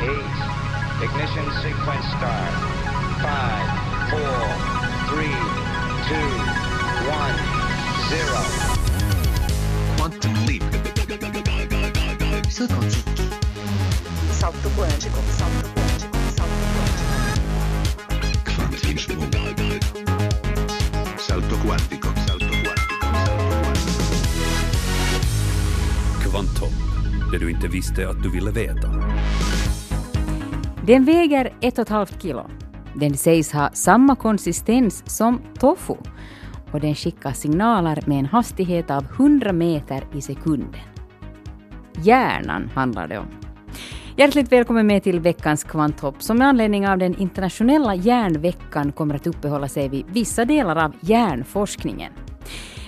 eight. Ignition sequence start. Five, four, three, two, one, zero. Quantum leap. Saut quantique. Salto quântico, salto quântico, salto quântico. Kvantismo. Salto quantico. Salto quantico. Salto quantico. Kvanthopp, det du inte visste att du ville veta. Den väger ett och ett halvt kilo. Den sägs ha samma konsistens som tofu och den skickar signaler med en hastighet av 100 meter i sekunden. Hjärnan handlar det om. Hjärtligt välkommen med till veckans kvanthopp som med anledning av den internationella hjärnveckan kommer att uppehålla sig vid vissa delar av hjärnforskningen.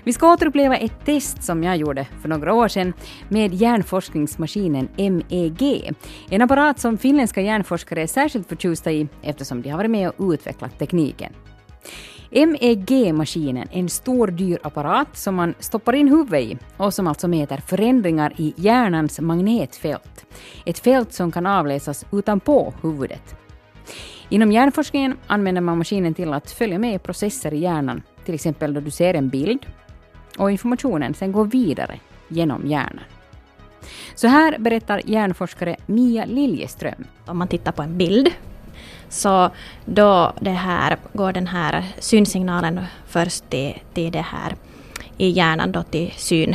Vi ska återuppleva ett test som jag gjorde för några år sedan med hjärnforskningsmaskinen MEG. En apparat som finländska hjärnforskare är särskilt förtjusta i eftersom de har varit med och utvecklat tekniken. MEG-maskinen är en stor dyr apparat som man stoppar in huvudet i och som alltså mäter förändringar i hjärnans magnetfält. Ett fält som kan avläsas utanpå huvudet. Inom hjärnforskningen använder man maskinen till att följa med processer i hjärnan, till exempel då du ser en bild och informationen sen går vidare genom hjärnan. Så här berättar hjärnforskare Mia Liljeström. Om man tittar på en bild så då det här, går den här synsignalen först till, till det här i hjärnan då till syn,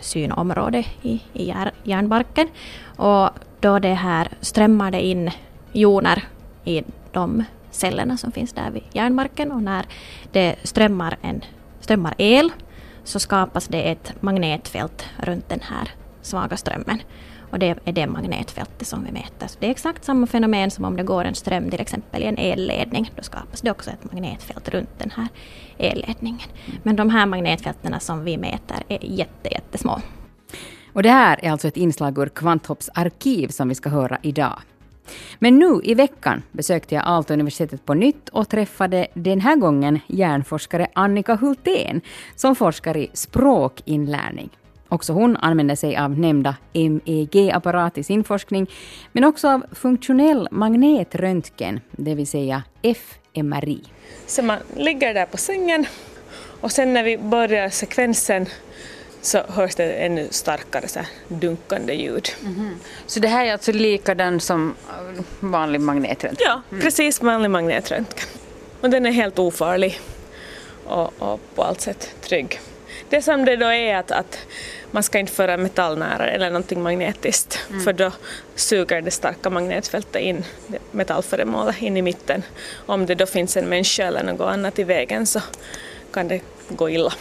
synområdet i, i hjär, hjärnbarken. Och då det här strömmar det in joner i de cellerna som finns där vid hjärnbarken och när det strömmar, en, strömmar el så skapas det ett magnetfält runt den här svaga strömmen. Och det är det magnetfältet som vi mäter. Så det är exakt samma fenomen som om det går en ström till exempel i en elledning. Då skapas det också ett magnetfält runt den här elledningen. Men de här magnetfälten som vi mäter är jätte, jättesmå. Och det här är alltså ett inslag ur Kvanthopps arkiv som vi ska höra idag. Men nu i veckan besökte jag Aalto-universitetet på nytt och träffade den här gången hjärnforskare Annika Hultén som forskar i språkinlärning. Också hon använder sig av nämnda MEG-apparat i sin forskning, men också av funktionell magnetröntgen, det vill säga fMRI. Så man ligger där på sängen och sen när vi börjar sekvensen så hörs det ännu starkare så dunkande ljud. Så det här är alltså likadan som vanlig magnetröntgen? Ja, precis vanlig magnetröntgen. Och den är helt ofarlig och, och på allt sätt trygg. Det som det då är att, att man ska inte föra metall nära eller någonting magnetiskt för då suger det starka magnetfältet in metallföremålet in i mitten. Om det då finns en människa eller något annat i vägen så kan det gå illa.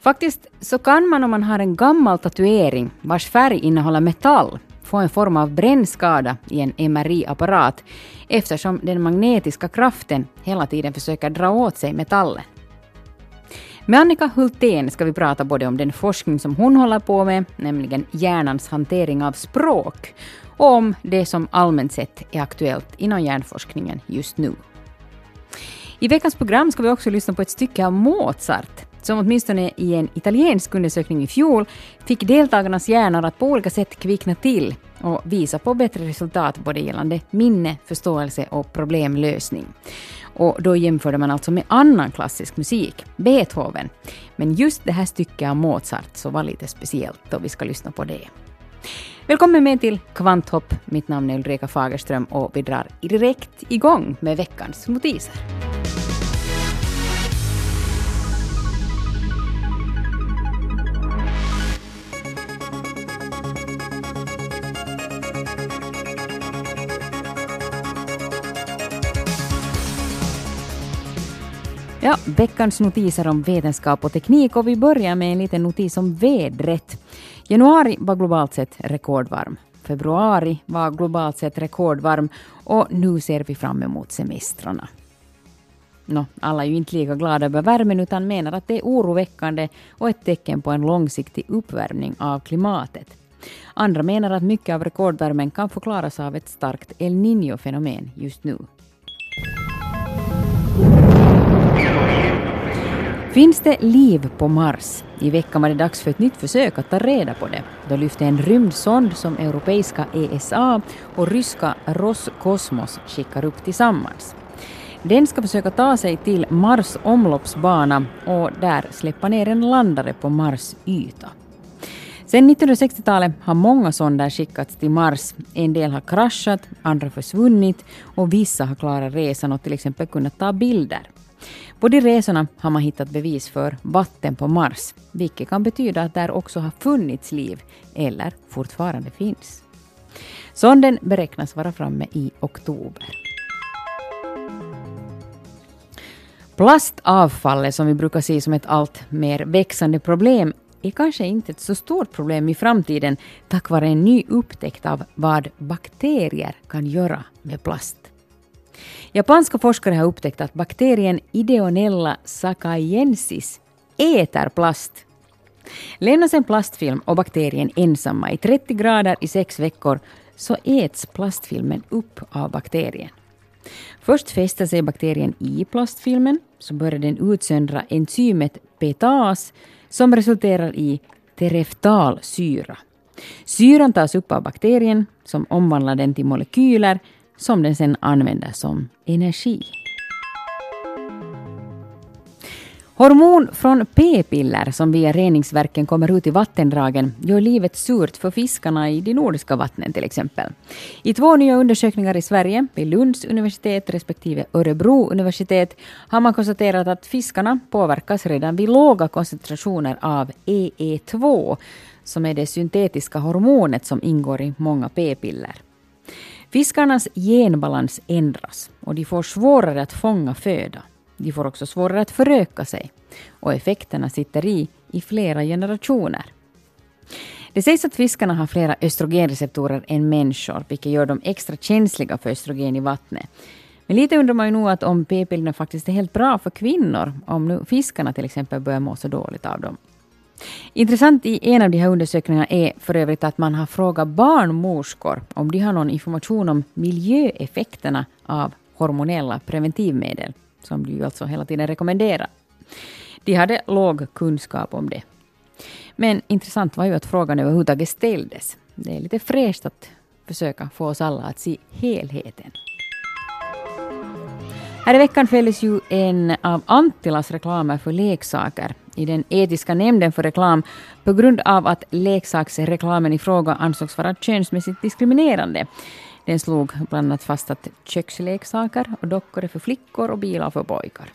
Faktiskt så kan man om man har en gammal tatuering vars färg innehåller metall få en form av brännskada i en MRI-apparat eftersom den magnetiska kraften hela tiden försöker dra åt sig metallen. Med Annika Hultén ska vi prata både om den forskning som hon håller på med, nämligen hjärnans hantering av språk, och om det som allmänt sett är aktuellt inom hjärnforskningen just nu. I veckans program ska vi också lyssna på ett stycke av Mozart, som åtminstone i en italiensk undersökning i fjol fick deltagarnas hjärnor att på olika sätt kvickna till och visa på bättre resultat både gällande minne, förståelse och problemlösning. Och då jämförde man alltså med annan klassisk musik, Beethoven. Men just det här stycket av Mozart så var lite speciellt och vi ska lyssna på det. Välkommen med till Kvanthopp. Mitt namn är Ulrika Fagerström och vi drar direkt igång med veckans notiser. Ja, veckans notiser om vetenskap och teknik och vi börjar med en liten notis om vädret. Januari var globalt sett rekordvarm. Februari var globalt sett rekordvarm och nu ser vi fram emot semestrarna. Nå, alla är ju inte lika glada över värmen utan menar att det är oroväckande och ett tecken på en långsiktig uppvärmning av klimatet. Andra menar att mycket av rekordvärmen kan förklaras av ett starkt El Niño-fenomen just nu. Finns det liv på Mars? I veckan var det dags för ett nytt försök att ta reda på det. Då lyfte en rymdsond som europeiska ESA och ryska Roskosmos skickar upp tillsammans. Den ska försöka ta sig till Mars omloppsbana och där släppa ner en landare på Mars yta. Sedan 1960-talet har många sonder skickats till Mars. En del har kraschat, andra försvunnit och vissa har klarat resan och till exempel kunnat ta bilder. På de resorna har man hittat bevis för vatten på Mars, vilket kan betyda att där också har funnits liv, eller fortfarande finns. Sonden beräknas vara framme i oktober. Plastavfallet som vi brukar se som ett allt mer växande problem är kanske inte ett så stort problem i framtiden tack vare en ny upptäckt av vad bakterier kan göra med plast. Japanska forskare har upptäckt att bakterien Ideonella sakaiensis äter plast. Lämnas en plastfilm och bakterien ensamma i 30 grader i sex veckor så äts plastfilmen upp av bakterien. Först fäster sig bakterien i plastfilmen, så börjar den utsöndra enzymet petas som resulterar i tereftalsyra. Syran tas upp av bakterien som omvandlar den till molekyler som den sen använder som energi. Hormon från p-piller som via reningsverken kommer ut i vattendragen gör livet surt för fiskarna i de nordiska vattnen till exempel. I två nya undersökningar i Sverige, vid Lunds universitet respektive Örebro universitet, har man konstaterat att fiskarna påverkas redan vid låga koncentrationer av EE2, som är det syntetiska hormonet som ingår i många p-piller. Fiskarnas genbalans ändras och de får svårare att fånga föda. De får också svårare att föröka sig och effekterna sitter i i flera generationer. Det sägs att fiskarna har flera östrogenreceptorer än människor, vilket gör dem extra känsliga för östrogen i vattnet. Men lite undrar man ju nog att om p-pillerna faktiskt är helt bra för kvinnor, om nu fiskarna till exempel börjar må så dåligt av dem. Intressant i en av de här undersökningarna är för övrigt att man har frågat barnmorskor om de har någon information om miljöeffekterna av hormonella preventivmedel, som de ju alltså hela tiden rekommenderar. De hade låg kunskap om det. Men intressant var ju att frågan överhuvudtaget ställdes. Det är lite fräscht att försöka få oss alla att se helheten. Här i veckan fälldes ju en av Anttilas reklamer för leksaker i den etiska nämnden för reklam på grund av att leksaksreklamen i fråga ansågs vara könsmässigt diskriminerande. Den slog bland annat fast att köksleksaker och dockor är för flickor och bilar för pojkar.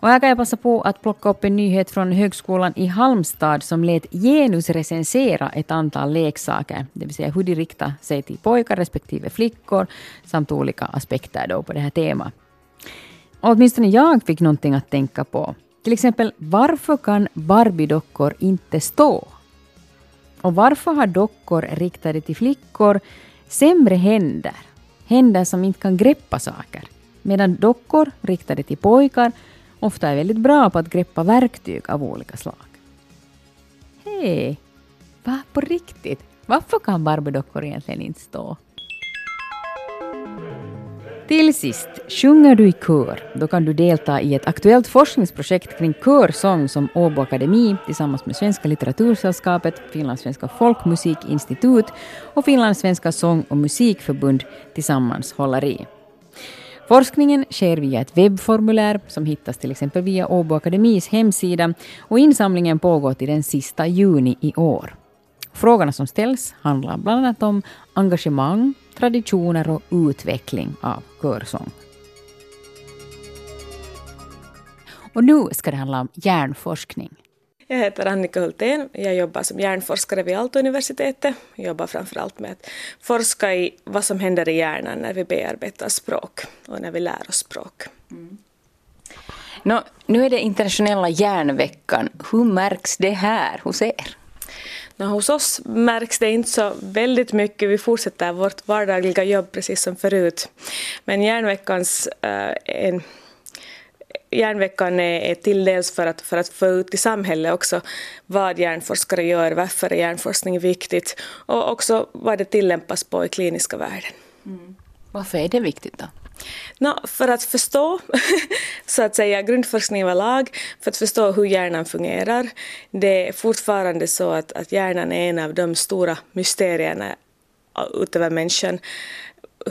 Och här kan jag passa på att plocka upp en nyhet från Högskolan i Halmstad som lät genusrecensera ett antal leksaker, det vill säga hur de riktar sig till pojkar respektive flickor samt olika aspekter då på det här temat. Och åtminstone jag fick någonting att tänka på. Till exempel, varför kan Barbie-dockor inte stå? Och varför har dockor riktade till flickor sämre händer? Händer som inte kan greppa saker. Medan dockor riktade till pojkar ofta är väldigt bra på att greppa verktyg av olika slag. Hej! Va, på riktigt? Varför kan Barbie-dockor egentligen inte stå? Till sist, sjunger du i kör, då kan du delta i ett aktuellt forskningsprojekt kring körsång som Åbo Akademi tillsammans med Svenska litteratursällskapet, Finlandssvenska folkmusikinstitut och Finlandssvenska sång och musikförbund tillsammans håller i. Forskningen sker via ett webbformulär som hittas till exempel via Åbo Akademis hemsida och insamlingen pågår till den sista juni i år. Frågorna som ställs handlar bland annat om engagemang, traditioner och utveckling av körsång. Och nu ska det handla om hjärnforskning. Jag heter Annika Hultén. Jag jobbar som hjärnforskare vid Aalto-universitetet. Jag jobbar framförallt med att forska i vad som händer i hjärnan när vi bearbetar språk och när vi lär oss språk. Mm. Nå, nu är det internationella hjärnveckan. Hur märks det här hos er? No, hos oss märks det inte så väldigt mycket. Vi fortsätter vårt vardagliga jobb precis som förut. Men järnveckans äh, en Hjärnveckan är, till dels för att, för att få ut i samhället också vad hjärnforskare gör, varför är hjärnforskning viktigt och också vad det tillämpas på i kliniska världen. Mm. Varför är det viktigt då? No, för att förstå så att säga grundforskning överlag, för att förstå hur hjärnan fungerar. Det är fortfarande så att, att hjärnan är en av de stora mysterierna utöver människan.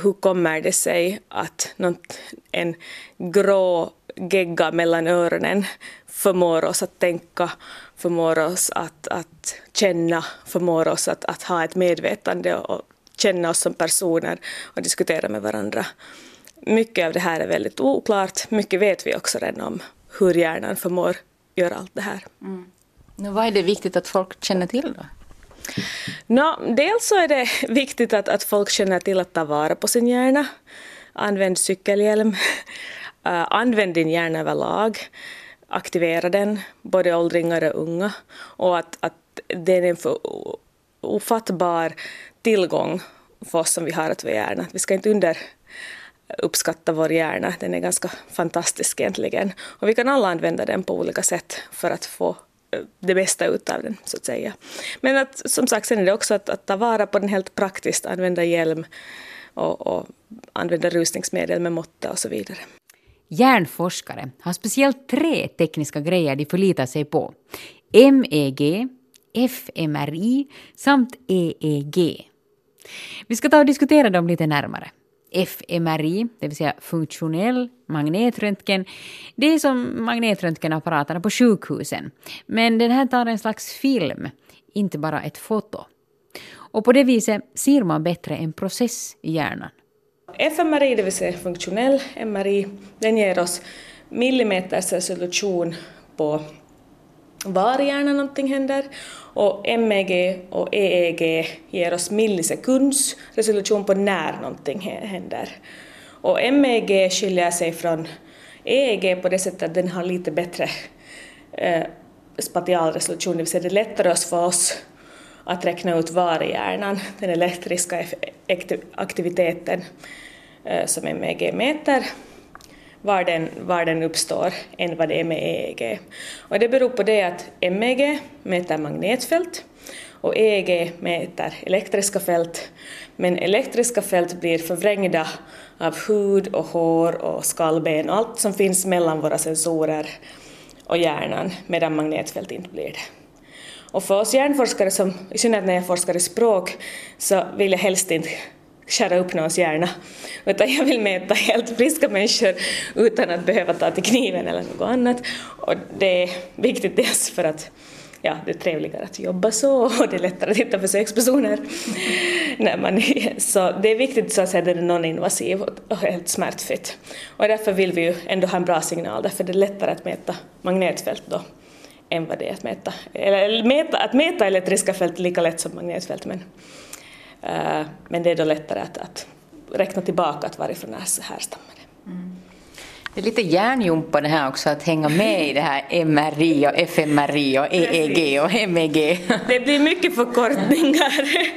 Hur kommer det sig att något, en grå gegga mellan öronen förmår oss att tänka, förmår oss att, att känna, förmår oss att, att ha ett medvetande och känna oss som personer och diskutera med varandra. Mycket av det här är väldigt oklart, mycket vet vi också redan om hur hjärnan förmår göra allt det här. Mm. Nu, vad är det viktigt att folk känner till då? No, dels så är det viktigt att, att folk känner till att ta vara på sin hjärna. Använd cykelhjälm. Uh, använd din hjärna överlag. Aktivera den, både åldringar och unga. Och att, att det är en ofattbar tillgång för oss som vi har att vara hjärna. Vi ska inte under uppskatta vår hjärna. Den är ganska fantastisk egentligen. Och vi kan alla använda den på olika sätt för att få eh, det bästa ut av den, så att säga. Men att, som sagt, sen är det också att, att ta vara på den helt praktiskt, använda hjälm och, och använda rusningsmedel med måtta och så vidare. Hjärnforskare har speciellt tre tekniska grejer de förlitar sig på. MEG, fMRI samt EEG. Vi ska ta och diskutera dem lite närmare fMRI, det vill säga funktionell magnetröntgen, det är som magnetröntgenapparaterna på sjukhusen. Men den här tar en slags film, inte bara ett foto. Och på det viset ser man bättre en process i hjärnan. fMRI, det vill säga funktionell MRI, den ger oss millimeters resolution på var i hjärnan någonting händer. Och MEG och EEG ger oss millisekunds resolution på när någonting händer. Och MEG skiljer sig från EEG på det sättet att den har lite bättre eh, spatial resolution, det vill säga det är lättare för oss att räkna ut var i hjärnan den elektriska aktiviteten eh, som MEG mäter var den, var den uppstår än vad det är med EEG. Och det beror på det att MEG mäter magnetfält och EEG mäter elektriska fält, men elektriska fält blir förvrängda av hud och hår och skallben och allt som finns mellan våra sensorer och hjärnan, medan magnetfält inte blir det. Och för oss hjärnforskare, som, i synnerhet när jag forskar i språk, så vill jag helst inte skära upp någons hjärna, utan jag vill mäta helt friska människor utan att behöva ta till kniven eller något annat. Och det är viktigt dels för att ja, det är trevligare att jobba så och det är lättare att hitta försökspersoner. När man, så det är viktigt så att säga, det är non-invasiv och helt smärtfritt. Och därför vill vi ju ändå ha en bra signal, därför är det lättare att mäta magnetfält då än vad det är att mäta, eller mäta, att mäta elektriska fält är lika lätt som magnetfält men men det är då lättare att, att räkna tillbaka att varifrån är härstammar det. Mm. Det är lite hjärnjumpa det här också att hänga med i det här MRI och fMRI och EEG och MEG. Det blir mycket förkortningar.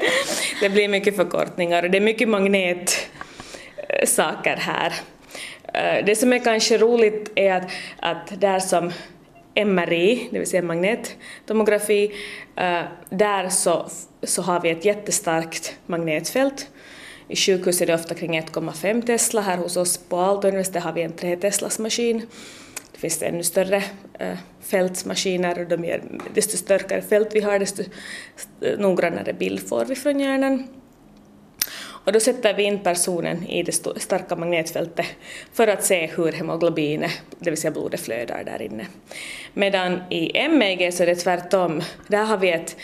Det blir mycket förkortningar och det är mycket magnetsaker här. Eh, det som är kanske roligt är att, att där som MRI, det vill säga magnettomografi, eh, där så, så har vi ett jättestarkt magnetfält. I sjukhus är det ofta kring 1,5 Tesla, här hos oss på Aalto universitet har vi en 3 Teslas maskin. Det finns ännu större äh, fältsmaskiner och de ger, desto starkare fält vi har desto noggrannare bild får vi från hjärnan. Och då sätter vi in personen i det starka magnetfältet för att se hur hemoglobinet, det vill säga blodet, flödar där inne. Medan i MEG så är det tvärtom. Där har vi ett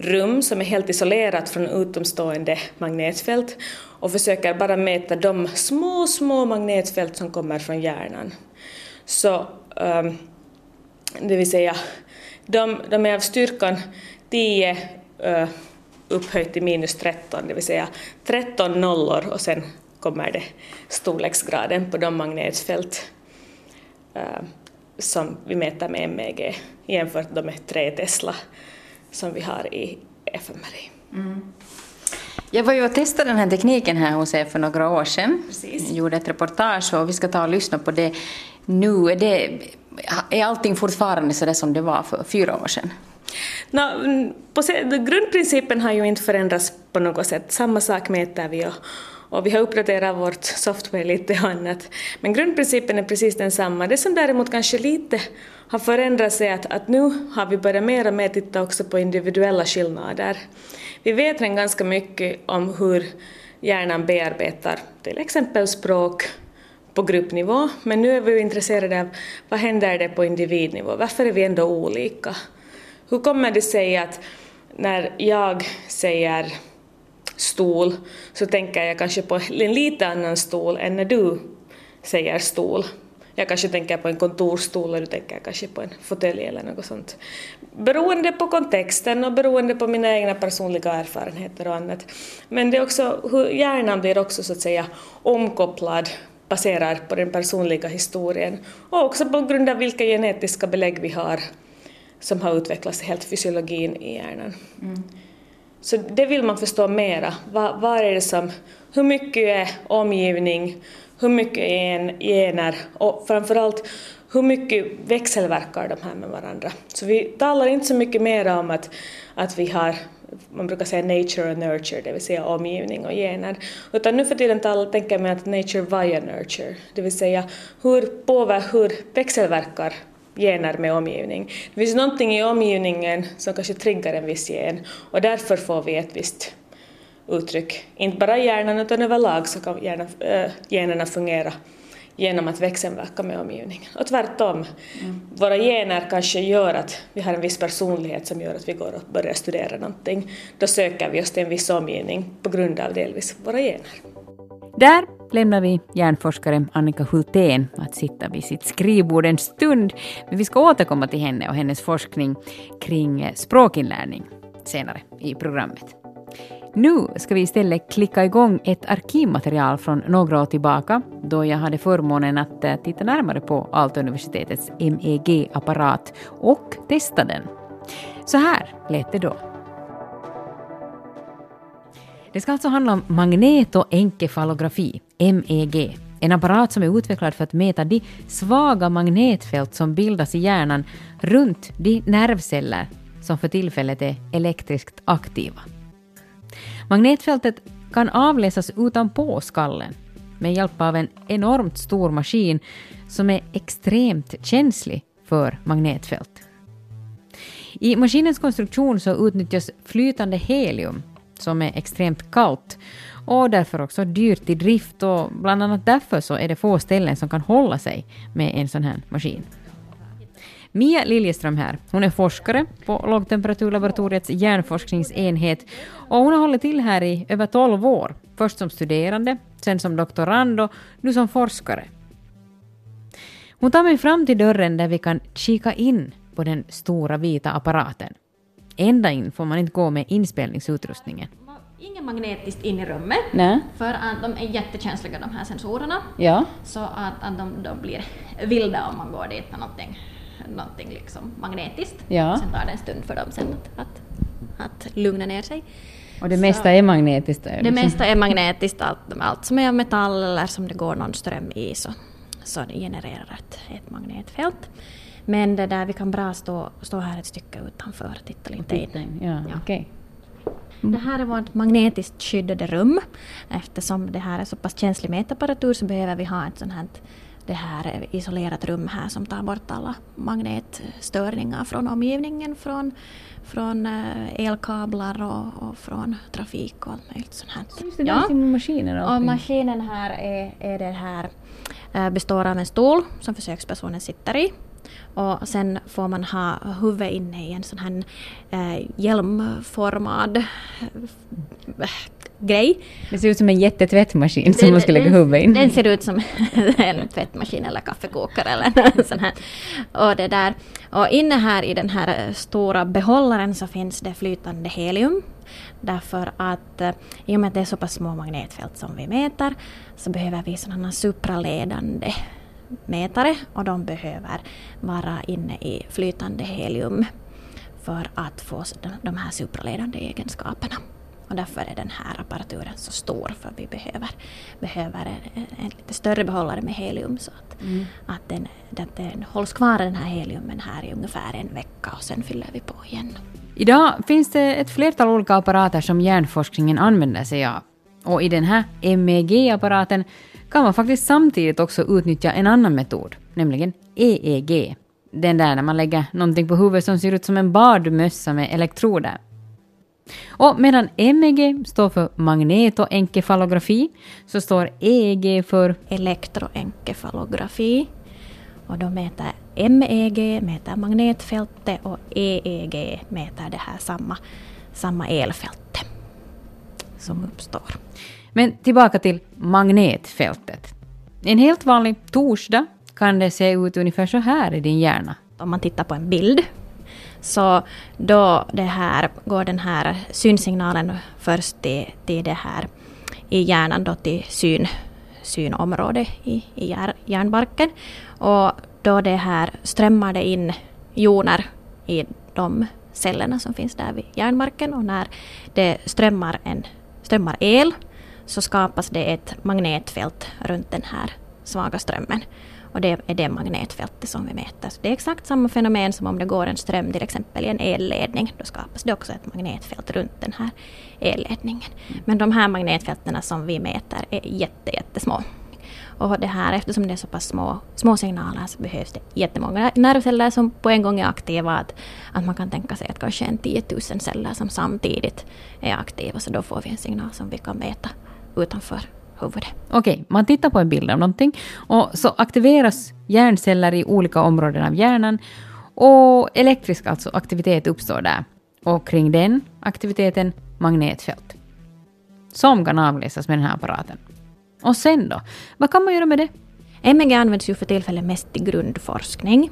rum som är helt isolerat från utomstående magnetfält och försöker bara mäta de små, små magnetfält som kommer från hjärnan. Så, um, det vill säga, de, de är av styrkan 10 uh, eh, upphöjt till minus 13, det vill säga 13 nollor och sen kommer det storleksgraden på de magnetfält uh, som vi mäter med MEG jämfört med 3 Tesla som vi har i fMRI. Mm. Jag var ju och testade den här tekniken här hos er för några år sedan. Precis. Gjorde ett reportage och vi ska ta och lyssna på det nu. Är, det, är allting fortfarande så som det var för fyra år sedan? No, på, grundprincipen har ju inte förändrats på något sätt. Samma sak mäter vi och, och vi har uppdaterat vårt software lite och annat. Men grundprincipen är precis densamma. Det som däremot kanske lite har förändrats är att, att nu har vi börjat mer och mer titta också på individuella skillnader. Vi vet redan ganska mycket om hur hjärnan bearbetar till exempel språk på gruppnivå, men nu är vi intresserade av vad händer det på individnivå, varför är vi ändå olika? Hur kommer det sig att när jag säger stol så tänker jag kanske på en lite annan stol än när du säger stol. Jag kanske tänker på en kontorsstol och du tänker kanske på en fåtölj eller något sånt. Beroende på kontexten och beroende på mina egna personliga erfarenheter och annat. Men det är också hur hjärnan blir också så att säga omkopplad baserat på den personliga historien och också på grund av vilka genetiska belägg vi har som har utvecklats helt fysiologin i hjärnan. Mm. Så det vill man förstå mera. Vad, vad är det som, hur mycket är omgivning, hur mycket är gener och framförallt hur mycket växelverkar de här med varandra. Så vi talar inte så mycket mer om att, att vi har man brukar säga nature och nurture, det vill säga omgivning och gener. Utan nu för tiden talar, tänker man att nature via nurture, det vill säga hur, påver, hur växelverkar gener med omgivning. Det finns någonting i omgivningen som kanske triggar en viss gen och därför får vi ett visst uttryck. Inte bara i hjärnan utan överlag så kan hjärnan, äh, generna fungera genom att växelverka med omgivningen. Och tvärtom, mm. våra gener kanske gör att vi har en viss personlighet som gör att vi går och börjar studera någonting. Då söker vi oss till en viss omgivning på grund av delvis våra gener. Där lämnar vi hjärnforskare Annika Hultén att sitta vid sitt skrivbord en stund. Men vi ska återkomma till henne och hennes forskning kring språkinlärning senare i programmet. Nu ska vi istället klicka igång ett arkivmaterial från några år tillbaka då jag hade förmånen att eh, titta närmare på Aalto-universitetets MEG-apparat och testa den. Så här lät det då. Det ska alltså handla om magnetoenkefalografi, MEG, en apparat som är utvecklad för att mäta de svaga magnetfält som bildas i hjärnan runt de nervceller som för tillfället är elektriskt aktiva. Magnetfältet kan avläsas utanpå skallen med hjälp av en enormt stor maskin som är extremt känslig för magnetfält. I maskinens konstruktion så utnyttjas flytande helium som är extremt kallt och därför också dyrt i drift och bland annat därför så är det få ställen som kan hålla sig med en sån här maskin. Mia Liljeström här. Hon är forskare på lågtemperaturlaboratoriets hjärnforskningsenhet och hon har hållit till här i över 12 år. Först som studerande, sen som doktorand och nu som forskare. Hon tar mig fram till dörren där vi kan kika in på den stora vita apparaten. Ända in får man inte gå med inspelningsutrustningen. Inget magnetiskt in i rummet, Nej. för att de är jättekänsliga de här sensorerna. Ja. Så att, att de, de blir vilda om man går dit med någonting någonting liksom magnetiskt. Ja. Sen tar det en stund för dem sen att, att, att lugna ner sig. Och det mesta så, är magnetiskt? Det liksom. mesta är magnetiskt. Allt, allt som är av metall eller som det går någon ström i så, så det genererar ett, ett magnetfält. Men det där vi kan bra stå, stå här ett stycke utanför och titta lite in. Ja, ja. Okay. Det här är vårt magnetiskt skyddade rum. Eftersom det här är så pass känslig mätapparatur så behöver vi ha ett sånt här det här isolerat rum här som tar bort alla magnetstörningar från omgivningen, från, från eh, elkablar och, och från trafik och allt möjligt sånt här. Just det, ja. maskinen och, och maskinen här är, är det här, eh, består av en stol som försökspersonen sitter i och sen får man ha huvudet inne i en sån här eh, hjälmformad eh, grej. Det ser ut som en jättetvättmaskin som man ska lägga huvudet in. Den ser ut som en tvättmaskin eller kaffekokare eller sån här. Och, det där. och inne här i den här stora behållaren så finns det flytande helium. Därför att eh, i och med att det är så pass små magnetfält som vi mäter så behöver vi sådana supraledande mätare och de behöver vara inne i flytande helium för att få de här supraledande egenskaperna. Och därför är den här apparaturen så stor för vi behöver, behöver en, en lite större behållare med helium så att, mm. att, den, att den hålls kvar den här heliumen här i ungefär en vecka och sen fyller vi på igen. Idag finns det ett flertal olika apparater som hjärnforskningen använder sig av. Och i den här MEG-apparaten kan man faktiskt samtidigt också utnyttja en annan metod, nämligen EEG. Den där när man lägger någonting på huvudet som ser ut som en badmössa med elektroder. Och medan MEG står för magnetoenkefalografi så står EEG för Elektroenkefalografi. Och då mäter MEG mäter magnetfältet och EEG mäter det här samma, samma elfältet som uppstår. Men tillbaka till magnetfältet. En helt vanlig torsdag kan det se ut ungefär så här i din hjärna. Om man tittar på en bild så då det här, går den här synsignalen först till, till det här i hjärnan då till syn, synområdet i, i hjär, hjärnbarken. Och då det här strömmar det in joner i de cellerna som finns där vid hjärnbarken och när det strömmar, en, strömmar el så skapas det ett magnetfält runt den här svaga strömmen. Och det är det magnetfältet som vi mäter. Så det är exakt samma fenomen som om det går en ström till exempel i en elledning. Då skapas det också ett magnetfält runt den här elledningen. Men de här magnetfälten som vi mäter är jätte, jättesmå. Och det här, eftersom det är så pass små, små signaler så behövs det jättemånga nervceller som på en gång är aktiva. Att, att man kan tänka sig att kanske en 10 000 celler som samtidigt är aktiva. Så då får vi en signal som vi kan mäta utanför huvudet. Okej, man tittar på en bild av någonting och så aktiveras hjärnceller i olika områden av hjärnan och elektrisk alltså aktivitet uppstår där. Och kring den aktiviteten magnetfält. Som kan avläsas med den här apparaten. Och sen då? Vad kan man göra med det? MEG används ju för tillfället mest till grundforskning.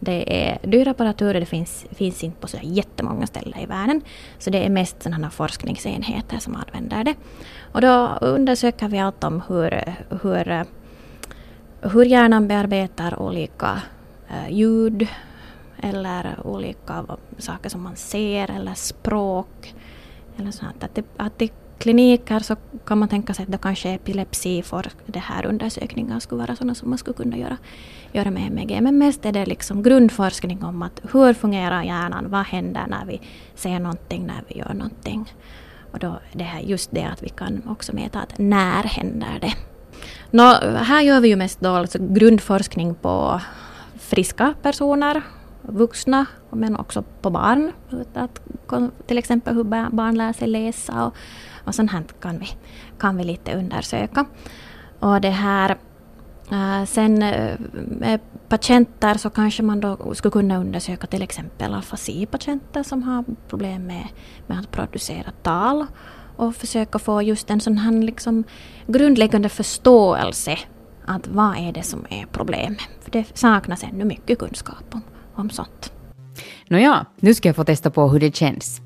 Det är dyra apparaturer, det finns, finns inte på så jättemånga ställen i världen. Så det är mest sådana forskningsenheter som använder det. Och då undersöker vi allt om hur, hur, hur hjärnan bearbetar olika eh, ljud eller olika saker som man ser eller språk. Eller sånt. Att, det, att det kliniker så kan man tänka sig att då kanske epilepsi för det här undersökningar skulle vara sådana som man skulle kunna göra, göra med MEG. Men mest är det liksom grundforskning om att hur fungerar hjärnan, vad händer när vi ser någonting, när vi gör någonting. Och då det här, just det att vi kan också mäta att när händer det. Nå, här gör vi ju mest då alltså grundforskning på friska personer, vuxna men också på barn. Att, till exempel hur barn lär sig läsa och och sånt här kan vi, kan vi lite undersöka. Och det här äh, sen äh, med patienter så kanske man då skulle kunna undersöka till exempel afasipatienter som har problem med, med att producera tal och försöka få just en sån här liksom grundläggande förståelse att vad är det som är problemet. För det saknas ännu mycket kunskap om, om sånt. Nåja, nu ska jag få testa på hur det känns.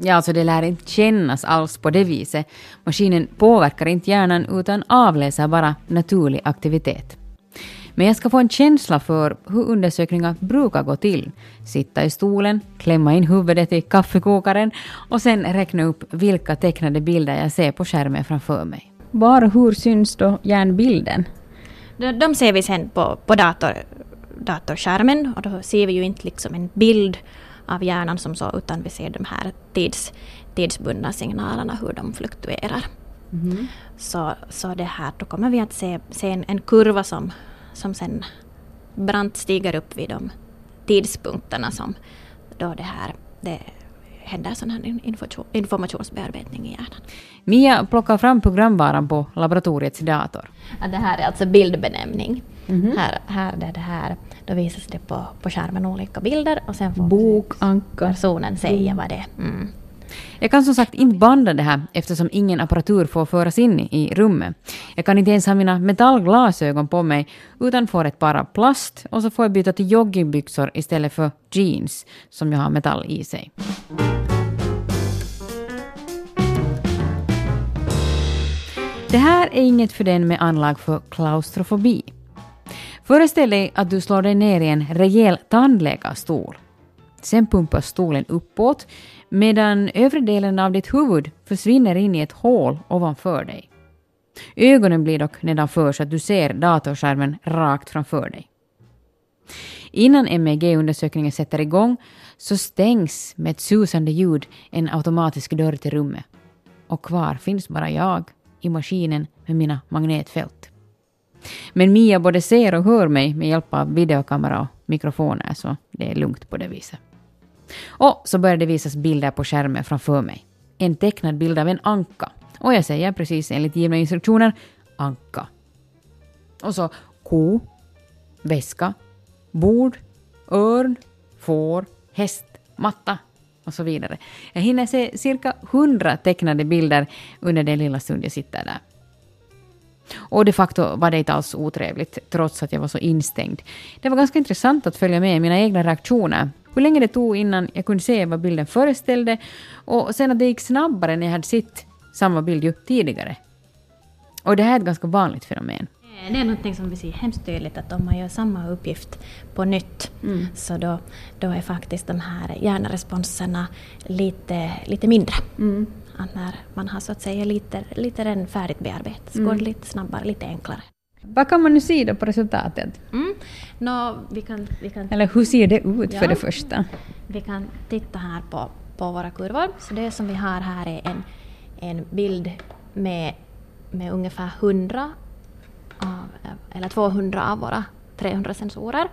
Ja, alltså det lär inte kännas alls på det viset. Maskinen påverkar inte hjärnan utan avläser bara naturlig aktivitet. Men jag ska få en känsla för hur undersökningar brukar gå till. Sitta i stolen, klämma in huvudet i kaffekokaren och sen räkna upp vilka tecknade bilder jag ser på skärmen framför mig. Var och hur syns då hjärnbilden? De, de ser vi sen på, på dator, datorskärmen och då ser vi ju inte liksom en bild av hjärnan som så, utan vi ser de här tids, tidsbundna signalerna, hur de fluktuerar. Mm. Så, så det här, då kommer vi att se, se en, en kurva som, som sen brant stiger upp vid de tidspunkterna som då det här det händer sån här informationsbearbetning i hjärnan. Mia plockar fram programvaran på laboratoriets dator. Ja, det här är alltså bildbenämning. Mm. Här, här där det här, då visas det på, på skärmen olika bilder och sen får personen säga vad det är. Mm. Jag kan som sagt inte banda det här eftersom ingen apparatur får föras in i rummet. Jag kan inte ens ha mina metallglasögon på mig utan får ett par plast och så får jag byta till joggingbyxor istället för jeans som jag har metall i sig. Det här är inget för den med anlag för klaustrofobi. Föreställ dig att du slår dig ner i en rejäl tandläkarstol. Sen pumpas stolen uppåt medan övre delen av ditt huvud försvinner in i ett hål ovanför dig. Ögonen blir dock nedanför så att du ser datorskärmen rakt framför dig. Innan MEG-undersökningen sätter igång så stängs med ett susande ljud en automatisk dörr till rummet. Och kvar finns bara jag i maskinen med mina magnetfält. Men Mia både ser och hör mig med hjälp av videokamera och mikrofoner, så det är lugnt på det viset. Och så börjar det visas bilder på skärmen framför mig. En tecknad bild av en anka. Och jag säger precis enligt givna instruktioner anka. Och så ko, väska, bord, örn, får, häst, matta och så vidare. Jag hinner se cirka hundra tecknade bilder under den lilla stund jag sitter där. Och de facto var det inte alls otrevligt, trots att jag var så instängd. Det var ganska intressant att följa med mina egna reaktioner. Hur länge det tog innan jag kunde se vad bilden föreställde och sen att det gick snabbare när jag hade sett samma bild ju tidigare. Och det här är ett ganska vanligt fenomen. Det är någonting som vi ser hemskt tydligt att om man gör samma uppgift på nytt så då, då är faktiskt de här hjärnresponserna lite, lite mindre. Att när man har så att säga lite, lite redan färdigt bearbetat så går det lite snabbare, lite enklare. Vad kan man nu se då på resultatet? Mm. Nå, vi, kan, vi, kan, Eller hur ser det ut Ja. för det första? vi kan titta här på, på våra kurvor. Så det som vi har här är en, en bild med, med ungefär 100 av, eller 200 av våra 300 sensorer.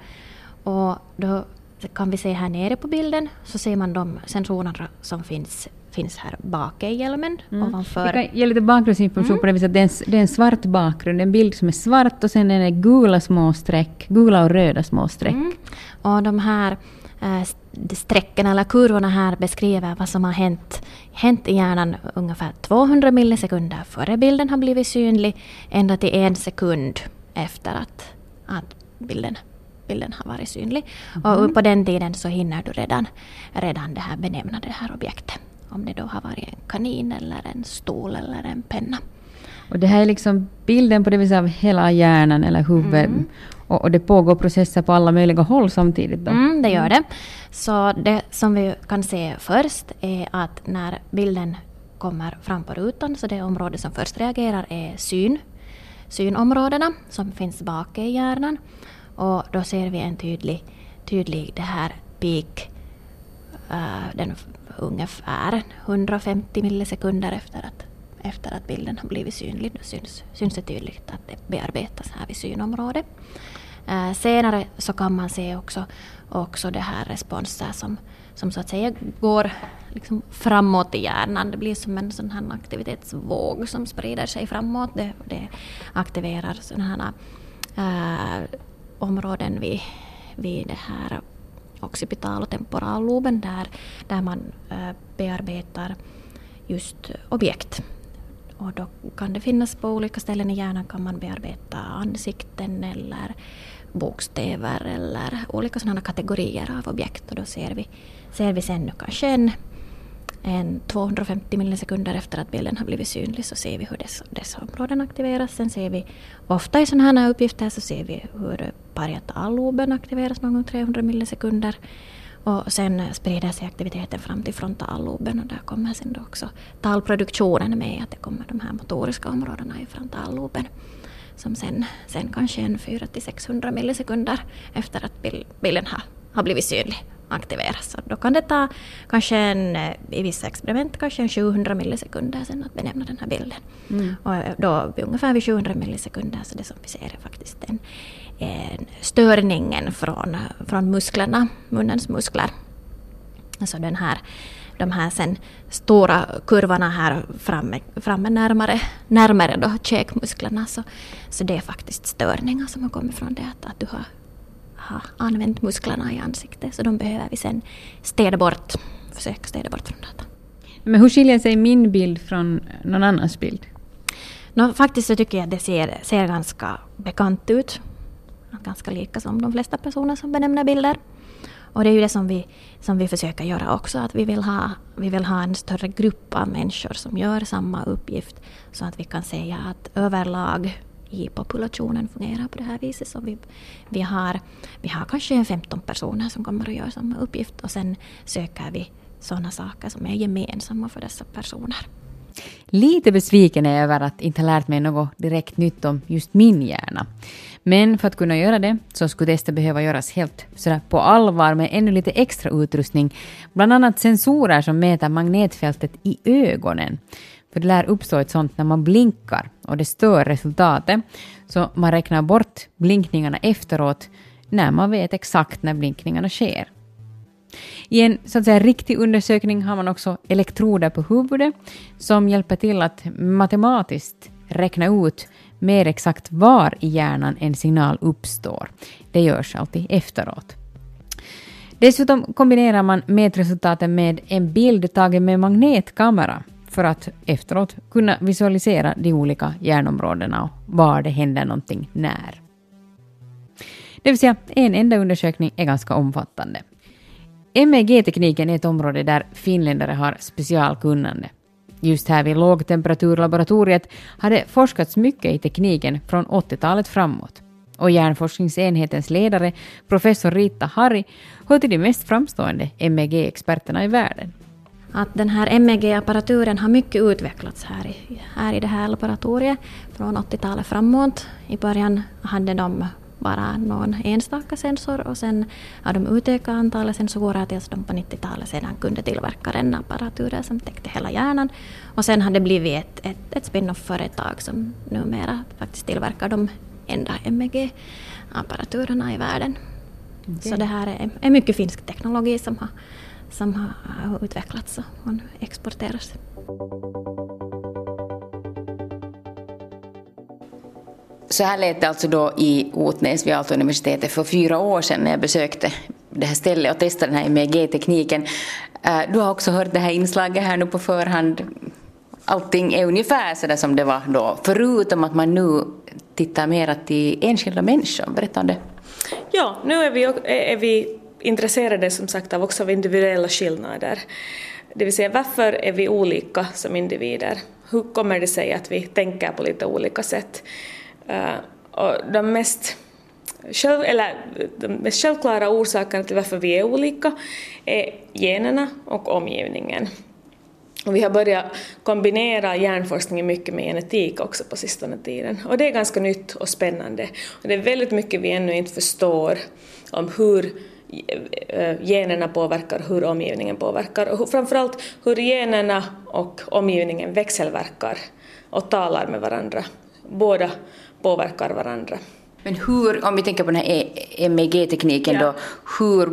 Och då kan vi se här nere på bilden så ser man de sensorerna som finns, finns här bak i hjälmen ovanför. Vi kan ge lite bakgrundsinformation på det viset det är, en, det är en svart bakgrund, en bild som är svart och sen är det gula små streck, gula och röda små streck. Mm. Och de här eh, st- strecken eller kurvorna här beskriver vad som har hänt, hänt i hjärnan ungefär 200 millisekunder före bilden har blivit synlig, ända till en sekund efter att, att bilden, bilden har varit synlig. Och på den tiden så hinner du redan, redan det här benämna det här objektet. Om det då har varit en kanin eller en stol eller en penna. Och det här är liksom bilden på det viset av hela hjärnan eller huvudet. Och, och det pågår processer på alla möjliga håll samtidigt då. Mm, det gör det. Så det som vi kan se först är att när bilden kommer fram på rutan, så det område som först reagerar är syn. Synområdena som finns bak i hjärnan. Och då ser vi en tydlig, tydlig det här peak, eh, den ungefär 150 millisekunder efter att, efter att bilden har blivit synlig. Då syns, syns det tydligt att det bearbetas här vid synområdet. Eh, senare så kan man se också, också det här responser som, som så att säga går liksom framåt i hjärnan. Det blir som en sån här aktivitetsvåg som sprider sig framåt. Det, det aktiverar sådana här eh, områden vid, vid det här occipital och temporalloben där, där man eh, bearbetar just objekt. Och då kan det finnas på olika ställen i hjärnan kan man bearbeta ansikten eller bokstäver eller olika sådana kategorier av objekt. Och då ser vi, ser vi sen nu kanske en, en 250 millisekunder efter att bilden har blivit synlig så ser vi hur dessa, dessa områden aktiveras. Sen ser vi ofta i sådana här uppgifter så ser vi hur parietalloben aktiveras någon gång 300 millisekunder. Och sen sprider sig aktiviteten fram till frontalloben och där kommer sen då också talproduktionen med att det kommer de här motoriska områdena i frontalloben som sen, sen kanske en 400-600 millisekunder efter att bil, bilden har, har blivit synlig aktiveras. Så då kan det ta kanske en, eh, i vissa experiment kanske en 700 millisekunder sen att benämna den här bilden. Och eh, då ungefär vid 700 millisekunder så det som vi ser är faktiskt en störningen från, från musklerna, munnens muskler. Alltså den här, de här sen stora kurvorna här framme, framme närmare, närmare då käkmusklerna så, så det är faktiskt störningar som har kommit från det att, att du har, har använt musklerna i ansiktet så de behöver vi sen städa bort, försöka städa bort från datan. Men hur skiljer sig min bild från någon annans bild? Nå, faktiskt så tycker jag att det ser, ser ganska bekant ut. Ganska lika som de flesta personer som benämner bilder. Och det är ju det som vi, som vi försöker göra också, att vi vill, ha, vi vill ha en större grupp av människor som gör samma uppgift så att vi kan säga att överlag i populationen fungerar på det här viset. Så vi, vi, har, vi har kanske 15 personer som kommer att göra samma uppgift och sen söker vi sådana saker som är gemensamma för dessa personer. Lite besviken är jag över att inte ha lärt mig något direkt nytt om just min hjärna. Men för att kunna göra det så skulle testet behöva göras helt sådär på allvar med ännu lite extra utrustning. Bland annat sensorer som mäter magnetfältet i ögonen. För det lär uppstå ett sånt när man blinkar och det stör resultatet. Så man räknar bort blinkningarna efteråt när man vet exakt när blinkningarna sker. I en så att säga, riktig undersökning har man också elektroder på huvudet som hjälper till att matematiskt räkna ut mer exakt var i hjärnan en signal uppstår. Det görs alltid efteråt. Dessutom kombinerar man mätresultaten med en bild tagen med magnetkamera för att efteråt kunna visualisera de olika hjärnområdena och var det händer någonting när. Det vill säga, en enda undersökning är ganska omfattande. MEG-tekniken är ett område där finländare har specialkunnande. Just här vid lågtemperaturlaboratoriet har det forskats mycket i tekniken från 80-talet framåt. Och hjärnforskningsenhetens ledare, professor Rita Harri, hör till de mest framstående MEG-experterna i världen. Att den här MEG-apparaturen har mycket utvecklats här i, här i det här laboratoriet från 80-talet framåt. I början hade de bara någon enstaka sensor och sen har de utökat antalet sensorer tills de på 90-talet sedan kunde tillverka den apparaturen som täckte hela hjärnan. Och sen har det blivit ett, ett, ett spin-off-företag som numera faktiskt tillverkar de enda MEG-apparaturerna i världen. Okay. Så det här är, är mycket finsk teknologi som har, som har utvecklats och exporteras. Så här lät det alltså då i Otnäs vid Aalto-universitetet för fyra år sedan när jag besökte det här stället och testade den här MEG-tekniken. Eh, du har också hört det här inslaget här nu på förhand. Allting är ungefär så där som det var då, förutom att man nu tittar mer till enskilda människor. Berätta om det. Ja, nu är vi, eh, är vi intresserade som sagt av också av individuella skillnader. Det vill säga varför är vi olika som individer? Hur kommer det sig att vi tänker på lite olika sätt? Eh, och de mest, själv, eller, de mest självklara orsakerna till varför vi är olika är generna och omgivningen. Och vi har börjat kombinera hjärnforskningen mycket med genetik också på sistone tiden. Och det är ganska nytt och spännande. Och det är väldigt mycket vi ännu inte förstår om hur eh, generna påverkar hur omgivningen påverkar och framförallt hur generna och omgivningen växelverkar och talar med varandra. Båda påverkar varandra. Men hur, om vi tänker på den här MEG-tekniken ja. då, hur,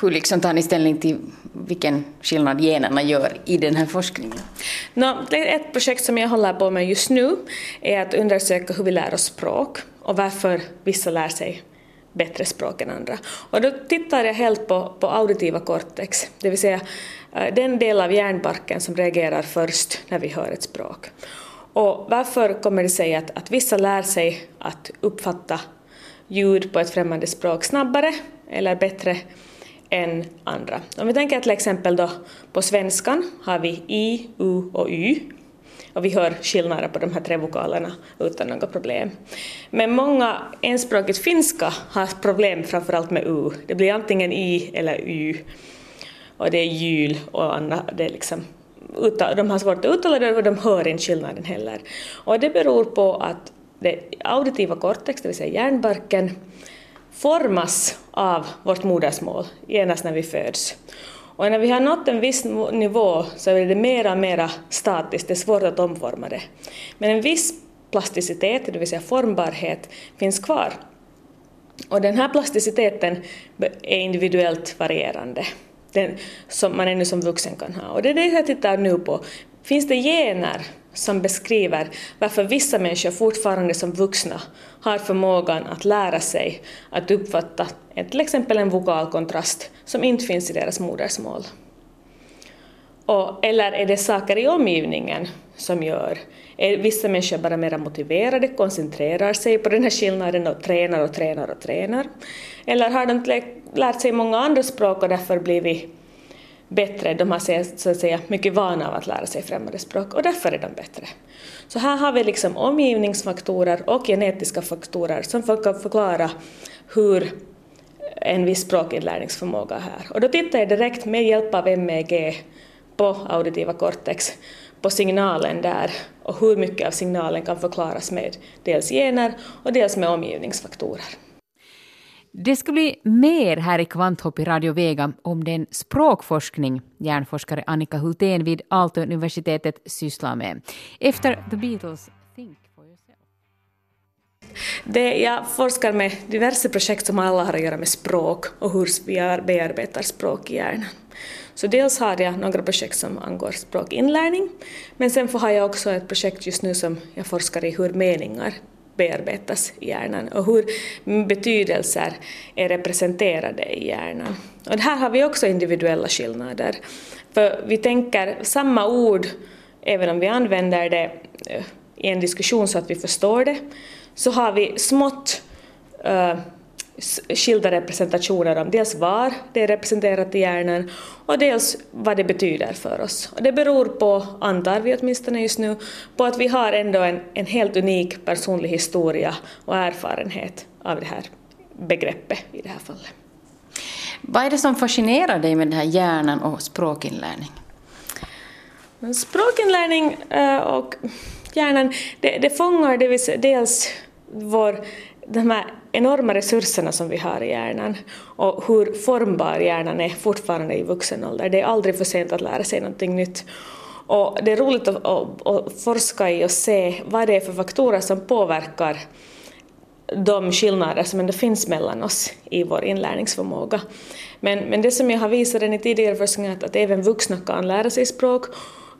hur liksom tar ni ställning till vilken skillnad generna gör i den här forskningen? No, ett projekt som jag håller på med just nu är att undersöka hur vi lär oss språk och varför vissa lär sig bättre språk än andra. Och då tittar jag helt på, på auditiva cortex, det vill säga eh, den del av hjärnbarken som reagerar först när vi hör ett språk. Och varför kommer det sig att, att vissa lär sig att uppfatta ljud på ett främmande språk snabbare eller bättre än andra? Om vi tänker till exempel då på svenskan har vi i, u och y och vi hör skillnader på de här tre vokalerna utan några problem. Men många enspråkigt finska har problem framförallt med u. Det blir antingen i eller y och det är jul och andra, det är liksom de har svårt att uttala det och de hör inte skillnaden heller. Och det beror på att det auditiva cortex, det vill säga hjärnbarken, formas av vårt modersmål genast när vi föds. Och när vi har nått en viss nivå så är det mera och mera statiskt, det är svårt att omforma det. Men en viss plasticitet, det vill säga formbarhet, finns kvar. Och den här plasticiteten är individuellt varierande den, som man ännu som vuxen kan ha. Och det är det jag tittar nu på. Finns det gener som beskriver varför vissa människor fortfarande som vuxna har förmågan att lära sig att uppfatta till exempel en vokalkontrast som inte finns i deras modersmål? Och, eller är det saker i omgivningen som gör är vissa människor bara mer motiverade, koncentrerar sig på den här skillnaden och tränar och tränar och tränar? Eller har de lärt sig många andra språk och därför blivit bättre, de har så att säga mycket vana av att lära sig främmande språk och därför är de bättre. Så här har vi liksom omgivningsfaktorer och genetiska faktorer som kan förklara hur en viss språkinlärningsförmåga här. Och då tittar jag direkt med hjälp av MEG på auditiva cortex på signalen där och hur mycket av signalen kan förklaras med dels gener och dels med omgivningsfaktorer. Det ska bli mer här i Kvanthopp i Radio Vega om den språkforskning hjärnforskare Annika Hultén vid Aalto-universitetet sysslar med. Efter The Beatles, Think for yourself. Det, jag forskar med diverse projekt som alla har att göra med språk och hur vi bearbetar språk i hjärnan. Så dels har jag några projekt som angår språkinlärning, men sen har jag också ett projekt just nu som jag forskar i hur meningar bearbetas i hjärnan och hur betydelser är representerade i hjärnan. Och här har vi också individuella skillnader. För vi tänker samma ord, även om vi använder det eh, i en diskussion så att vi förstår det, så har vi smått uh, skilda representationer om dels var det är representerat i hjärnan och dels vad det betyder för oss. Och det beror på, antar vi åtminstone just nu, på att vi har ändå en, en helt unik personlig historia och erfarenhet av det här begreppet i det här fallet. Vad är det som fascinerar dig med den här hjärnan och språkinlärning? Språkinlärning eh, och hjärnan, det, det fångar dels vår de här enorma resurserna som vi har i hjärnan och hur formbar hjärnan är fortfarande i vuxen ålder. Det är aldrig för sent att lära sig någonting nytt. Och det är roligt att, att, att forska i och se vad det är för faktorer som påverkar de skillnader som ändå finns mellan oss i vår inlärningsförmåga. Men, men det som jag har visat i tidigare forskning är att, att även vuxna kan lära sig språk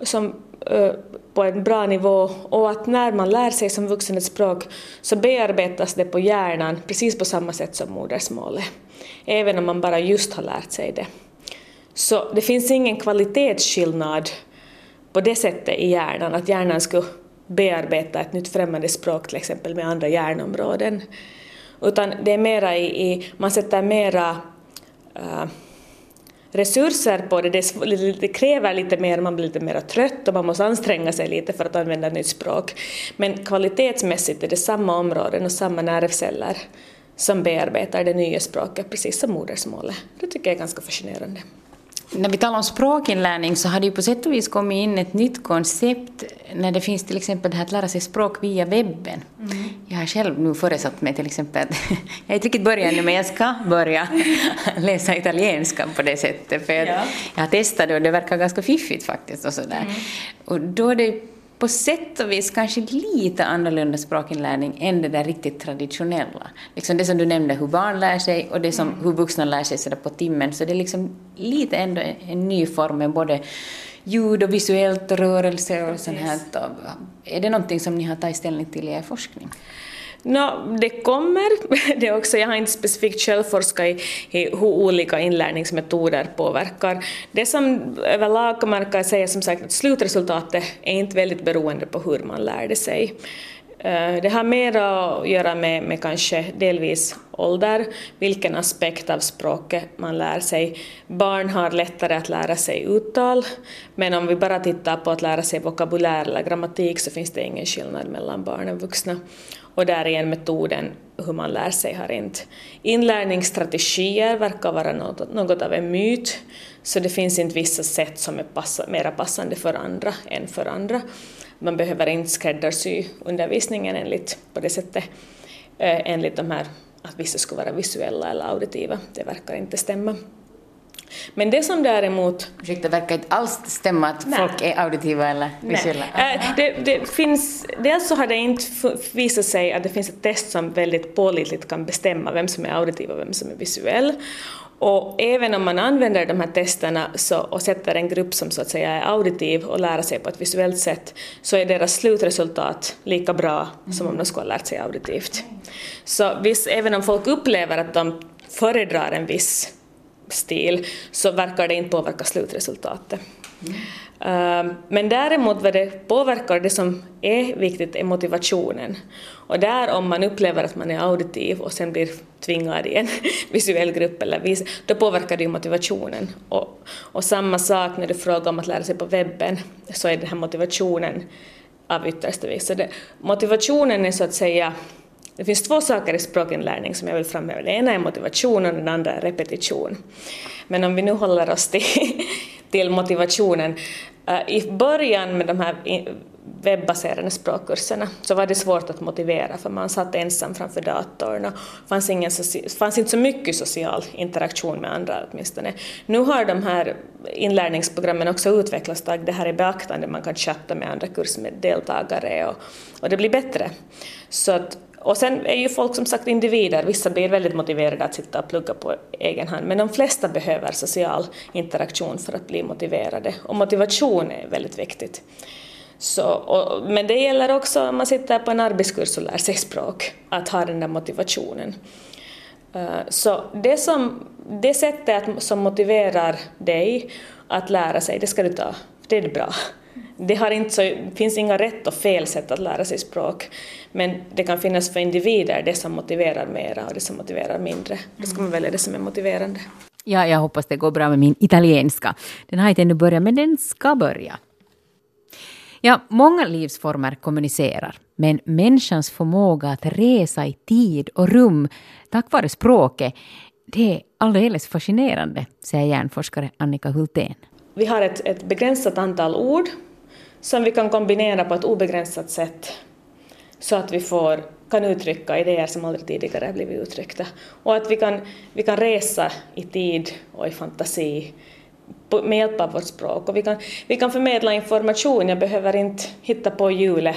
som eh, på en bra nivå och att när man lär sig som vuxen ett språk så bearbetas det på hjärnan precis på samma sätt som modersmålet, även om man bara just har lärt sig det. Så det finns ingen kvalitetsskillnad på det sättet i hjärnan, att hjärnan skulle bearbeta ett nytt främmande språk till exempel med andra hjärnområden. Utan det är mera i, i man sätter mera uh, resurser på det. Det, kräver lite mer, man blir lite mer trött och man måste anstränga sig lite för att använda nytt språk. Men kvalitetsmässigt är det samma områden och samma nervceller som bearbetar det nya språket precis som modersmålet. Det tycker jag är ganska fascinerande. När vi talar om språkinlärning så har det ju på sätt och vis kommit in ett nytt koncept när det finns till exempel det här att lära sig språk via webben. Mm. Jag har själv nu föresatt mig till exempel, jag har inte riktigt börjat ännu men jag ska börja läsa italienska på det sättet för ja. jag har testat det och det verkar ganska fiffigt faktiskt och sådär. Mm. Och då är det på sätt och vis kanske lite annorlunda språkinlärning än det där riktigt traditionella. Liksom det som du nämnde, hur barn lär sig och det som mm. hur vuxna lär sig sådär på timmen. Så det är liksom lite ändå en ny form med både ljud och visuellt och rörelse och sånt här. Är det någonting som ni har tagit ställning till i er forskning? No, det kommer. Det också, jag har inte specifikt själv forskat i, i hur olika inlärningsmetoder påverkar. Det som överlag kan man kan säga som sagt att slutresultatet är inte väldigt beroende på hur man lärde sig. Eh, det har mer att göra med, med kanske delvis ålder, vilken aspekt av språket man lär sig. Barn har lättare att lära sig uttal, men om vi bara tittar på att lära sig vokabulär eller grammatik så finns det ingen skillnad mellan barn och vuxna och där igen metoden hur man lär sig har inte. Inlärningsstrategier verkar vara något, något av en myt, så det finns inte vissa sätt som är passa, mera passande för andra än för andra. Man behöver inte skräddarsy undervisningen enligt, på det sättet, eh, enligt de här att vissa skulle vara visuella eller auditiva. Det verkar inte stämma. Men det som däremot... Ursäkta, verkar inte alls stämma att Nej. folk är auditiva eller visuella? Nej. Äh, det, det finns, dels så har det inte visat sig att det finns ett test som väldigt pålitligt kan bestämma vem som är auditiv och vem som är visuell. Och även om man använder de här testerna så, och sätter en grupp som så att säga är auditiv och lär sig på ett visuellt sätt så är deras slutresultat lika bra som om de skulle ha lärt sig auditivt. Så viss, även om folk upplever att de föredrar en viss stil så verkar det inte påverka slutresultatet. Mm. Men däremot vad det påverkar, det som är viktigt är motivationen. Och där om man upplever att man är auditiv och sen blir tvingad i en visuell grupp eller vis, då påverkar det motivationen. Och, och samma sak när du frågar om att lära sig på webben, så är den här motivationen av yttersta vikt. Så det, motivationen är så att säga det finns två saker i språkinlärning som jag vill framhäva. Det ena är motivation och den andra är repetition. Men om vi nu håller oss till, till motivationen. Eh, I början med de här webbaserade språkkurserna så var det svårt att motivera för man satt ensam framför datorn och fanns, ingen fanns inte så mycket social interaktion med andra åtminstone. Nu har de här inlärningsprogrammen också utvecklats, tagit det här i beaktande, man kan chatta med andra kursdeltagare och, och det blir bättre. Så att, och sen är ju folk som sagt individer, vissa blir väldigt motiverade att sitta och plugga på egen hand, men de flesta behöver social interaktion för att bli motiverade och motivation är väldigt viktigt. Så, och, men det gäller också om man sitter på en arbetskurs och lär sig språk, att ha den där motivationen. Eh, så det, som, det sättet som motiverar dig att lära sig, det ska du ta, det är bra. Det har inte så, finns inga rätt och fel sätt att lära sig språk, men det kan finnas för individer det som motiverar mera och det som motiverar mindre. Då ska man välja det som är motiverande. Ja, jag hoppas det går bra med min italienska. Den har inte ännu börjat, men den ska börja. Ja, många livsformer kommunicerar, men människans förmåga att resa i tid och rum tack vare språket, det är alldeles fascinerande, säger hjärnforskare Annika Hultén. Vi har ett, ett begränsat antal ord som vi kan kombinera på ett obegränsat sätt så att vi får, kan uttrycka idéer som aldrig tidigare blivit uttryckta. Och att vi kan, vi kan resa i tid och i fantasi med hjälp av vårt språk. Och vi, kan, vi kan förmedla information, jag behöver inte hitta på hjulet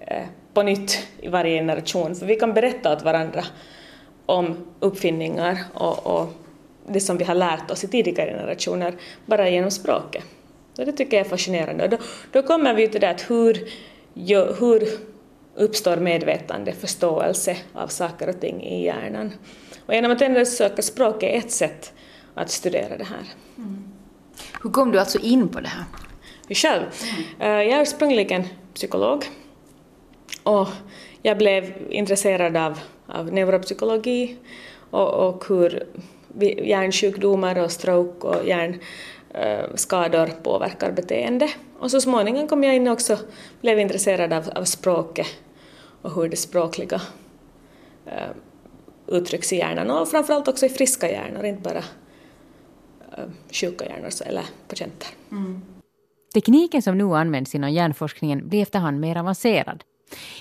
eh, på nytt i varje generation, för vi kan berätta åt varandra om uppfinningar och, och det som vi har lärt oss i tidigare generationer bara genom språket. Och det tycker jag är fascinerande. Och då, då kommer vi till det att hur, hur uppstår medvetande, förståelse av saker och ting i hjärnan. Och genom att ändå söka språk är ett sätt att studera det här. Mm. Hur kom du alltså in på det här? Själv? Eh, jag är ursprungligen psykolog och jag blev intresserad av, av neuropsykologi och, och hur hjärnsjukdomar och stroke och hjärnskador eh, påverkar beteende. Och så småningom kom jag in och också blev intresserad av, av språket och hur det språkliga eh, uttrycks i hjärnan och framförallt också i friska hjärnor, inte bara sjuka hjärnor eller patienter. Mm. Tekniken som nu används inom hjärnforskningen blir efterhand mer avancerad.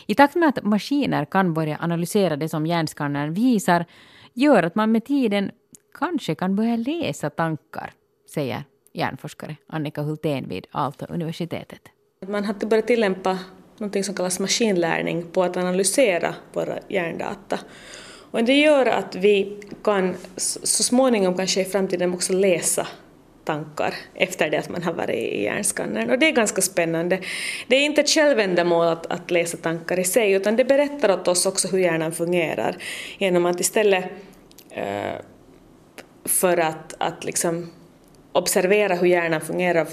I takt med att maskiner kan börja analysera det som hjärnskannern visar gör att man med tiden kanske kan börja läsa tankar, säger hjärnforskare Annika Hultén vid Aalto-universitetet. Man har börjat tillämpa något som kallas maskinlärning på att analysera våra hjärndata. Och det gör att vi kan så småningom kanske i framtiden också läsa tankar efter det att man har varit i hjärnskannern. Och det är ganska spännande. Det är inte ett självändamål att, att läsa tankar i sig, utan det berättar åt oss också hur hjärnan fungerar genom att istället eh, för att, att liksom observera hur hjärnan fungerar och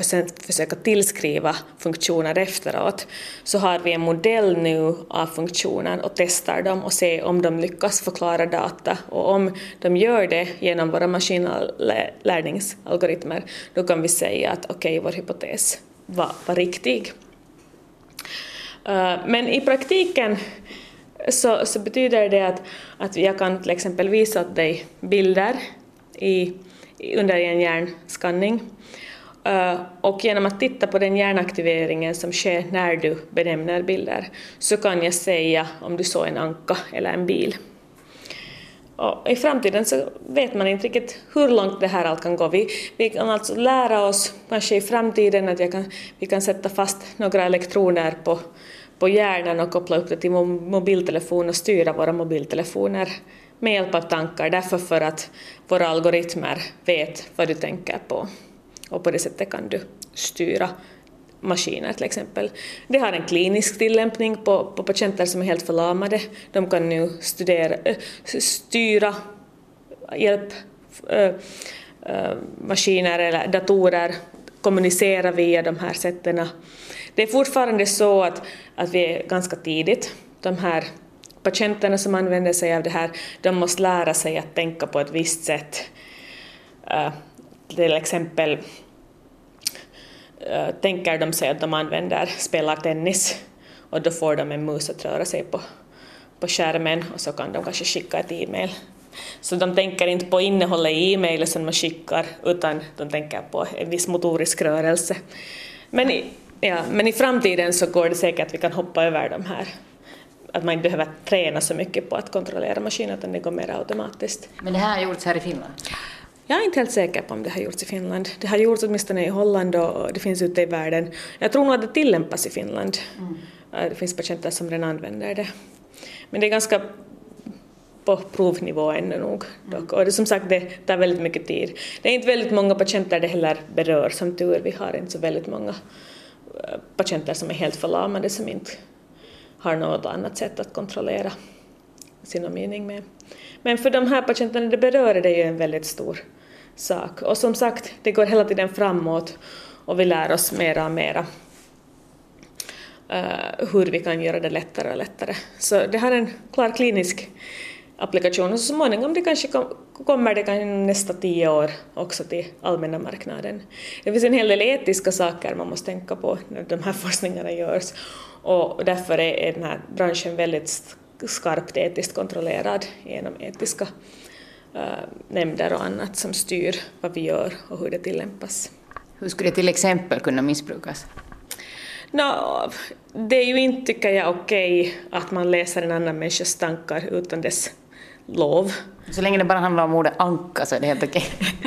försöka tillskriva funktioner efteråt, så har vi en modell nu av funktionen och testar dem och ser om de lyckas förklara data. Och om de gör det genom våra maskinlärningsalgoritmer, då kan vi säga att okej, okay, vår hypotes var, var riktig. Eh, men i praktiken så, så, betyder det att, att jag kan till exempel visa åt dig bilder i, under en hjärnskanning. Eh, och genom att titta på den hjärnaktiveringen som sker när du benämner bilder så kan jag säga om du såg en anka eller en bil. Och I framtiden så vet man inte riktigt hur långt det här allt kan gå. Vi, vi kan alltså lära oss, kanske i framtiden, att kan, vi kan sätta fast några elektroner på, på hjärnan och koppla upp det till mobiltelefon och styra våra mobiltelefoner med hjälp av tankar, därför för att våra algoritmer vet vad du tänker på. Och på det sättet kan du styra maskiner till exempel. Det har en klinisk tillämpning på, på patienter som är helt förlamade. De kan nu studera, eh, styra hjälp, eh, eh, maskiner eller datorer, kommunicera via de här sätten. Det är fortfarande så att, att vi är ganska tidigt. De här patienterna som använder sig av det här, de måste lära sig att tänka på ett visst sätt. Uh, till exempel uh, tänker de sig att de använder, spelar tennis och då får de en mus att röra sig på, på skärmen och så kan de kanske skicka ett e-mail. Så de tänker inte på innehållet i e-mailet som man skickar utan de tänker på en viss motorisk rörelse. Men Ja, men i framtiden så går det säkert att vi kan hoppa över de här att man inte behöver träna så mycket på att kontrollera maskinen utan det går mer automatiskt. Men det här har gjorts här i Finland? Jag är inte helt säker på om det har gjorts i Finland. Det har gjorts åtminstone i Holland och det finns ute i världen. Jag tror nog att det tillämpas i Finland. Mm. Det finns patienter som redan använder det. Men det är ganska på provnivå ännu nog. Dock. Och det, som sagt, det tar väldigt mycket tid. Det är inte väldigt många patienter det heller berör, som tur Vi har inte så väldigt många eh, patienter som är helt förlamade som inte har något annat sätt att kontrollera sin omgivning med. Men för de här patienterna det berör det ju en väldigt stor sak. Och som sagt, det går hela tiden framåt och vi lär oss mera och mera uh, hur vi kan göra det lättare och lättare. Så det har en klar klinisk applikation och så småningom det kanske kom, kommer det kanske nästa tio år också till allmänna marknaden. Det finns en hel del etiska saker man måste tänka på när de här forskningarna görs och därför är den här branschen väldigt skarpt etiskt kontrollerad genom etiska uh, nämnder och annat som styr vad vi gör och hur det tillämpas. Hur skulle det till exempel kunna missbrukas? No, det är ju inte, tycker jag, okej att man läser en annan människas tankar utan dess lov. Så länge det bara handlar om ordet anka så är det helt okej.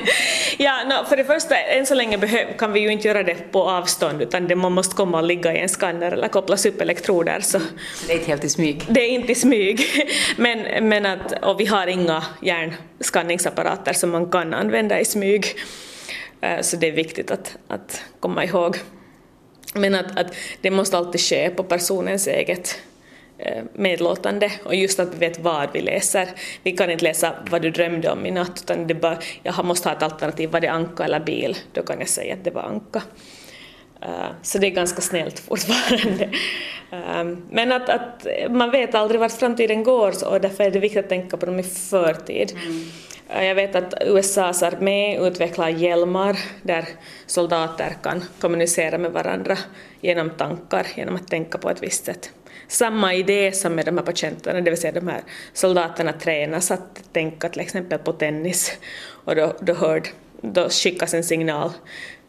ja, no, för det första, än så länge kan vi ju inte göra det på avstånd utan det, man måste komma och ligga i en skanner eller kopplas upp elektroder. Så. Det är inte helt i smyg? Det är inte i smyg. men, men att, och vi har inga hjärnskanningsapparater som man kan använda i smyg. Eh, så det är viktigt att, att komma ihåg. Men att, att det måste alltid ske på personens eget medlåtande och just att vi vet vad vi läser. Vi kan inte läsa vad du drömde om i natt utan det bara, jag måste ha ett alternativ, var det anka eller bil? Då kan jag säga att det var anka. Uh, så det är ganska snällt fortfarande. Uh, men att, att man vet aldrig vart framtiden går och därför är det viktigt att tänka på dem i förtid. Mm. Jag vet att USAs armé utvecklar hjälmar där soldater kan kommunicera med varandra genom tankar, genom att tänka på ett visst sätt samma idé som med de här patienterna, det vill säga de här soldaterna tränas att tänka till exempel på tennis och då, då, hörd, då skickas en signal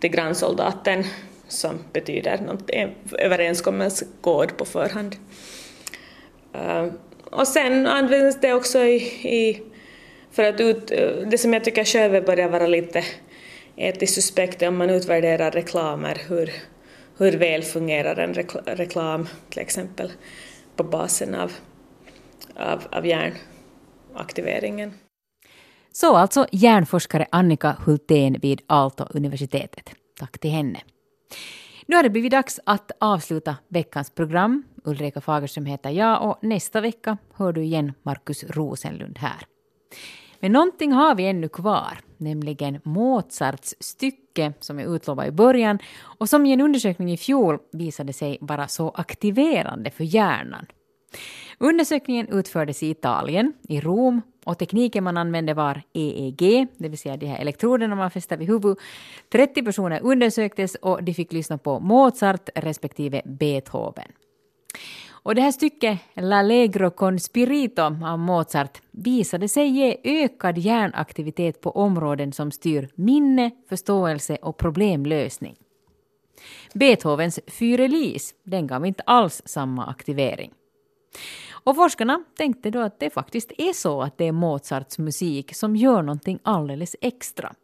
till grannsoldaten som betyder en överenskommelse, på förhand. Eh, och sen används det också i, i för att ut, eh, det som jag tycker själv börjar vara lite etiskt suspekt är om man utvärderar reklamer, hur, hur väl fungerar en reklam till exempel på basen av, av, av hjärnaktiveringen. Så alltså hjärnforskare Annika Hultén vid Aalto-universitetet. Tack till henne. Nu har det blivit dags att avsluta veckans program. Ulrika Fagerström heter jag och nästa vecka hör du igen Markus Rosenlund här. Men någonting har vi ännu kvar, nämligen Mozarts stycke som jag utlovade i början och som i en undersökning i fjol visade sig vara så aktiverande för hjärnan. Undersökningen utfördes i Italien, i Rom och tekniken man använde var EEG, det vill säga de här elektroderna man fäster vid huvudet. 30 personer undersöktes och de fick lyssna på Mozart respektive Beethoven. Och det här stycket, L'Allegro con spirito av Mozart, visade sig ge ökad hjärnaktivitet på områden som styr minne, förståelse och problemlösning. Beethovens Fyrelis, den gav inte alls samma aktivering. Och forskarna tänkte då att det faktiskt är så att det är Mozarts musik som gör någonting alldeles extra.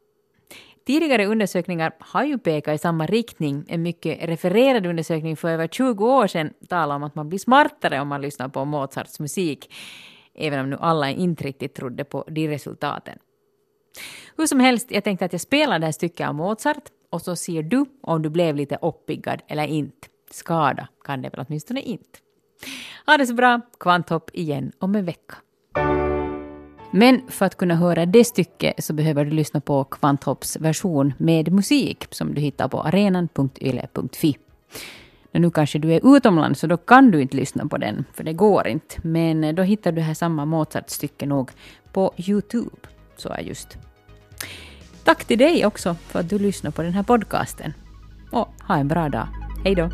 Tidigare undersökningar har ju pekat i samma riktning. En mycket refererad undersökning för över 20 år sedan talar om att man blir smartare om man lyssnar på Mozarts musik, även om nu alla inte riktigt trodde på de resultaten. Hur som helst, jag tänkte att jag spelar det här stycket av Mozart och så ser du om du blev lite uppiggad eller inte. Skada kan det väl åtminstone inte. Ha det så bra, kvanthopp igen om en vecka. Men för att kunna höra det stycket så behöver du lyssna på Kvanthopps version med musik som du hittar på arenan.yle.fi. Nu kanske du är utomlands så då kan du inte lyssna på den, för det går inte. Men då hittar du här samma Mozart-stycke nog på Youtube. Så är just. Tack till dig också för att du lyssnar på den här podcasten. Och ha en bra dag. Hej då!